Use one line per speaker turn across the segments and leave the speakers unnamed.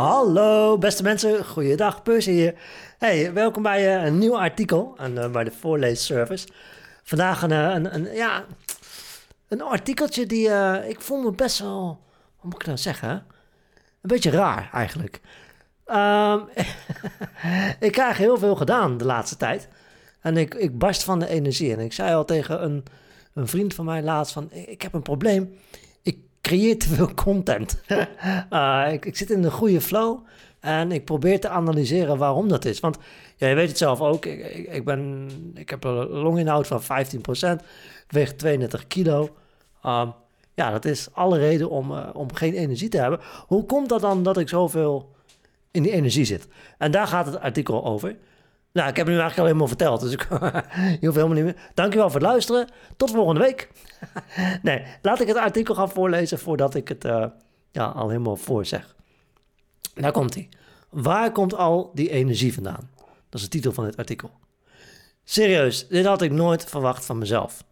Hallo beste mensen, goeiedag, Percy hier. Hey, welkom bij uh, een nieuw artikel en, uh, bij de voorleesservice. Vandaag een, eh, een, een, ja, een artikeltje die ik voel me best wel, hoe moet ik nou zeggen, een beetje raar eigenlijk. Um, ik krijg heel veel gedaan de laatste tijd en ik, ik barst van de energie. En ik zei al tegen een, een vriend van mij laatst van, ik heb een probleem creëer te veel content. uh, ik, ik, zit in een goede flow en ik probeer te analyseren waarom dat is. Want ja, je weet het zelf ook, ik, ik, ik, ben, ik heb een longinhoud van 15%, weeg 32 kilo. Um, ja, dat is alle reden om, uh, om geen energie te hebben. Hoe komt dat dan dat ik zoveel in die energie zit? En daar gaat het artikel over. Nou, ik heb het nu eigenlijk al helemaal verteld, dus ik je hoeft helemaal niet meer. Dankjewel voor het luisteren. Tot volgende week. nee, laat ik het artikel gaan voorlezen voordat ik het uh, ja, al helemaal voorzeg. Daar komt hij. Waar komt al die energie vandaan? Dat is de titel van dit artikel. Serieus, dit had ik nooit verwacht van mezelf.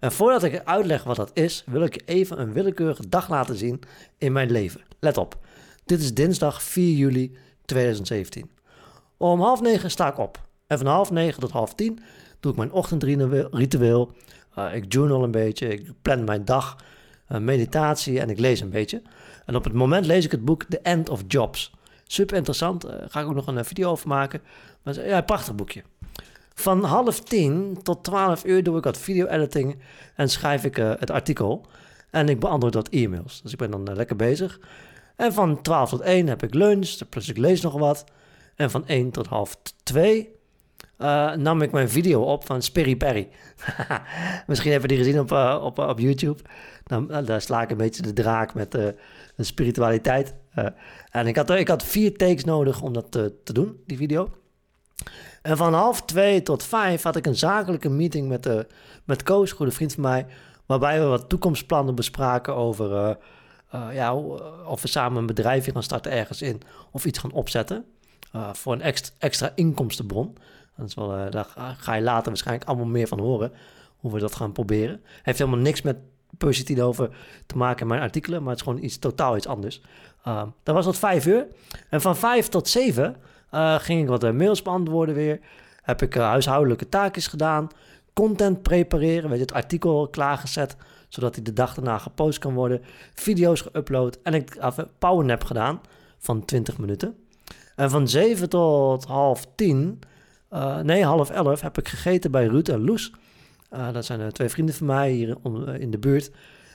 En voordat ik uitleg wat dat is, wil ik je even een willekeurige dag laten zien in mijn leven. Let op, dit is dinsdag 4 juli 2017. Om half negen sta ik op. En van half negen tot half tien doe ik mijn ochtendritueel. Uh, ik journal een beetje, ik plan mijn dag, uh, meditatie en ik lees een beetje. En op het moment lees ik het boek The End of Jobs. Super interessant, daar uh, ga ik ook nog een video over maken. Maar ja, prachtig boekje. Van half tien tot twaalf uur doe ik wat video-editing en schrijf ik het artikel. En ik beantwoord wat e-mails. Dus ik ben dan lekker bezig. En van 12 tot 1 heb ik lunch, plus ik lees nog wat. En van 1 tot half 2 uh, nam ik mijn video op van Sperry Perry. Misschien hebben die gezien op, uh, op, op YouTube. Dan, uh, daar sla ik een beetje de draak met de spiritualiteit. en ik had, ik had vier takes nodig om dat te, te doen, die video. En van half twee tot vijf had ik een zakelijke meeting met, de, met Koos, goede vriend van mij. Waarbij we wat toekomstplannen bespraken over ja, of we samen een bedrijfje gaan starten ergens in. Of iets gaan opzetten. voor een extra inkomstenbron. Dat is wel, uh, daar ga je later waarschijnlijk allemaal meer van horen. Hoe we dat gaan proberen. Heeft helemaal niks met Percy over te maken in mijn artikelen. Maar het is gewoon iets totaal iets anders. Uh, dat was tot vijf uur. En van vijf tot zeven uh, ging ik wat uh, mails beantwoorden weer. Heb ik huishoudelijke taakjes gedaan. Content prepareren. Weet je, het artikel klaargezet. Zodat hij de dag daarna gepost kan worden. Video's geüpload. En ik heb een powernap gedaan van 20 minuten. En van 7 tot half 10 uh, nee, half elf heb ik gegeten bij Ruud en Loes. Uh, dat zijn uh, twee vrienden van mij hier in de buurt.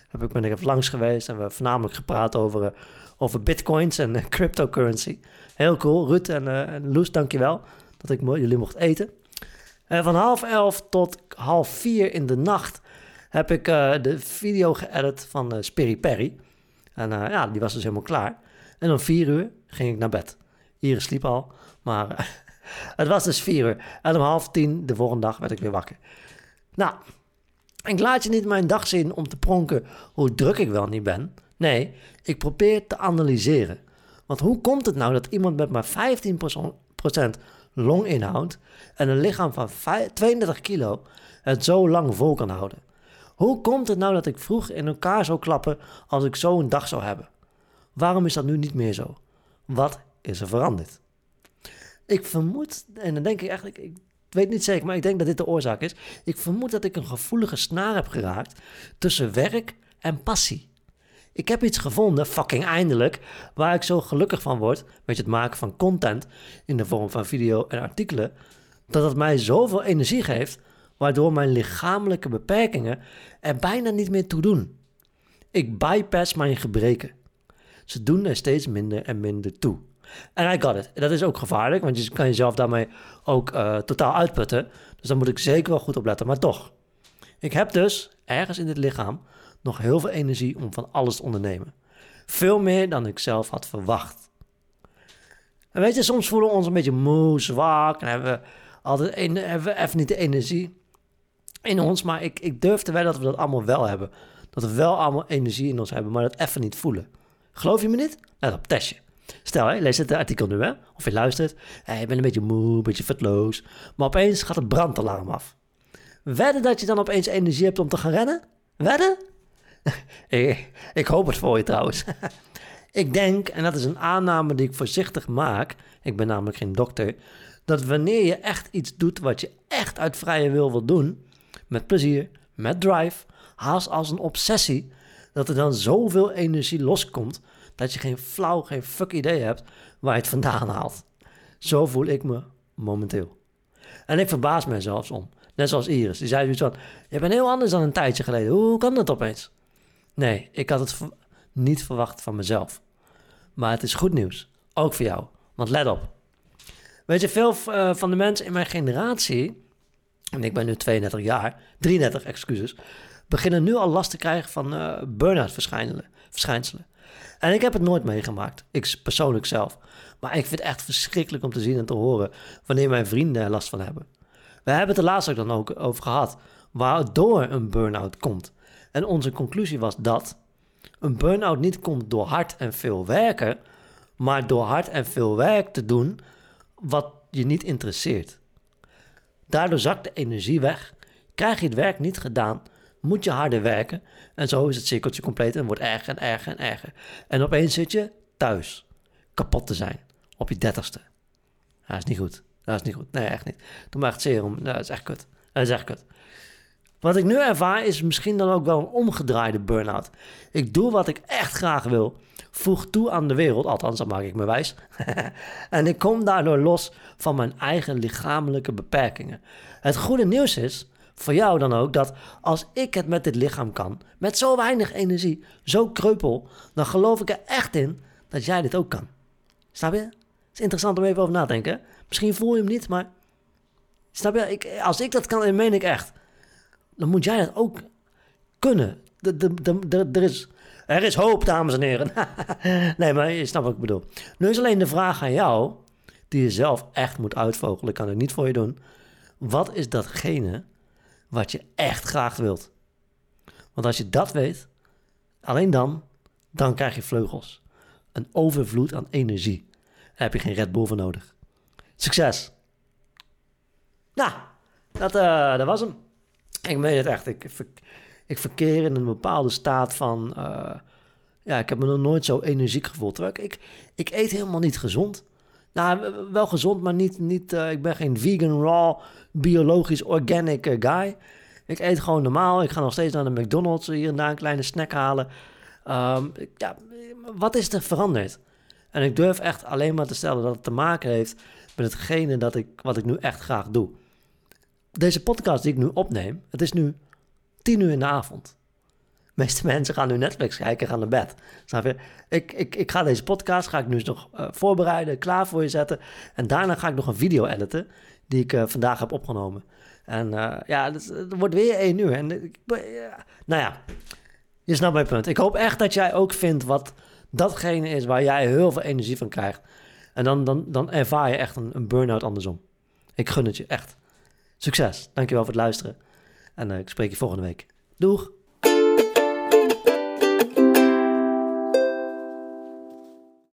Heb ik ben ik even langs geweest en we hebben voornamelijk gepraat over, over bitcoins en cryptocurrency. Heel cool. Ruud en, en Loes, dankjewel dat ik jullie mocht eten. En van half elf tot half vier in de nacht heb ik de video geëdit van uh, Spiri Perry. En ja, die was dus helemaal klaar. En om vier uur ging ik naar bed. Iris sliep al, maar het was dus vier uur. En om half tien de volgende dag werd ik weer wakker. Nou, ik laat je niet mijn dag zien om te pronken hoe druk ik wel niet ben. Nee, ik probeer te analyseren. Want hoe komt het nou dat iemand met maar 15% longinhoud en een lichaam van 32 kilo het zo lang vol kan houden? Hoe komt het nou dat ik vroeg in elkaar zou klappen als ik zo een dag zou hebben? Waarom is dat nu niet meer zo? Wat is er veranderd? Ik vermoed, en dan denk ik eigenlijk, ik weet niet zeker, maar ik denk dat dit de oorzaak is. Ik vermoed dat ik een gevoelige snaar heb geraakt tussen werk en passie. Ik heb iets gevonden, fucking eindelijk, waar ik zo gelukkig van word met het maken van content in de vorm van video en artikelen, dat het mij zoveel energie geeft, waardoor mijn lichamelijke beperkingen er bijna niet meer toe doen. Ik bypass mijn gebreken. Ze doen er steeds minder en minder toe. En I got it. Dat is ook gevaarlijk, want je kan jezelf daarmee ook uh, totaal uitputten. Dus daar moet ik zeker wel goed op letten. Maar toch, ik heb dus ergens in dit lichaam nog heel veel energie om van alles te ondernemen. Veel meer dan ik zelf had verwacht. En weet je, soms voelen we ons een beetje moe, zwak en hebben we altijd een, hebben we even niet de energie in ons. Maar ik, ik wedden dat we dat allemaal wel hebben. Dat we wel allemaal energie in ons hebben, maar dat even niet voelen. Geloof je me niet? Let op, testje. Stel, hè, lees het artikel nu, of je luistert. Hey, je bent een beetje moe, een beetje vetloos. Maar opeens gaat het brandalarm af. Wedden dat je dan opeens energie hebt om te gaan rennen? Wedden? ik, ik hoop het voor je trouwens. Ik denk, en dat is een aanname die ik voorzichtig maak, ik ben namelijk geen dokter, dat wanneer je echt iets doet wat je echt uit vrije wil wil doen, met plezier, met drive, haast als een obsessie, dat er dan zoveel energie loskomt dat je geen flauw, geen fuck idee hebt waar je het vandaan haalt. Zo voel ik me momenteel. En ik verbaas me zelfs om. Net zoals Iris. Die zei zoiets van, je bent heel anders dan een tijdje geleden. Hoe kan dat opeens? Nee, ik had het niet verwacht van mezelf. Maar het is goed nieuws. Ook voor jou. Want let op. Weet je, veel uh, van de mensen in mijn generatie... En ik ben nu 32 jaar, 33 excuses... beginnen nu al last te krijgen van uh, burn-out verschijnselen. En ik heb het nooit meegemaakt. Ik persoonlijk zelf. Maar ik vind het echt verschrikkelijk om te zien en te horen... wanneer mijn vrienden er last van hebben. We hebben het er laatst ook dan ook over gehad... waardoor een burn-out komt. En onze conclusie was dat een burn-out niet komt door hard en veel werken, maar door hard en veel werk te doen wat je niet interesseert. Daardoor zakt de energie weg, krijg je het werk niet gedaan, moet je harder werken en zo is het cirkeltje compleet en wordt erger en erger en erger. En opeens zit je thuis, kapot te zijn, op je dertigste. Dat is niet goed. Dat is niet goed. Nee, echt niet. Doe maar echt serum. Dat is echt kut. Dat is echt kut. Wat ik nu ervaar is misschien dan ook wel een omgedraaide burn-out. Ik doe wat ik echt graag wil. Voeg toe aan de wereld, althans dat maak ik me wijs. en ik kom daardoor los van mijn eigen lichamelijke beperkingen. Het goede nieuws is, voor jou dan ook, dat als ik het met dit lichaam kan, met zo weinig energie, zo kreupel, dan geloof ik er echt in dat jij dit ook kan. Snap je? Het is interessant om even over na te denken. Misschien voel je hem niet, maar snap je? Ik, als ik dat kan, dan meen ik echt dan moet jij dat ook kunnen. Er, is, er is hoop, dames en heren. nee, maar je snapt wat ik bedoel. Nu is alleen de vraag aan jou, die je zelf echt moet uitvogelen. kan ik niet voor je doen. Wat is datgene wat je echt graag wilt? Want als je dat weet, alleen dan, dan krijg je vleugels. Een overvloed aan energie. Daar heb je geen Red Bull voor nodig. Succes! Nou, dat, uh, dat was hem. Ik meen het echt. Ik, ik verkeer in een bepaalde staat van... Uh, ja, ik heb me nog nooit zo energiek gevoeld. Ik, ik, ik eet helemaal niet gezond. Nou, wel gezond, maar niet... niet uh, ik ben geen vegan, raw, biologisch, organic uh, guy. Ik eet gewoon normaal. Ik ga nog steeds naar de McDonald's hier en daar een kleine snack halen. Um, ja, wat is er veranderd? En ik durf echt alleen maar te stellen dat het te maken heeft met hetgene dat ik, wat ik nu echt graag doe deze podcast die ik nu opneem, het is nu tien uur in de avond. Meeste mensen gaan nu Netflix kijken en gaan naar bed. Ik, ik, ik ga deze podcast ga ik nu nog uh, voorbereiden, klaar voor je zetten. En daarna ga ik nog een video editen die ik uh, vandaag heb opgenomen. En uh, ja, het, wordt weer één uur. En, nou ja, je snapt mijn punt. Ik hoop echt dat jij ook vindt wat datgene is waar jij heel veel energie van krijgt. En dan, dan, dan ervaar je echt een, een burn-out andersom. Ik gun het je, echt. Succes. Dankjewel voor het luisteren. En ik spreek je volgende week. Doeg!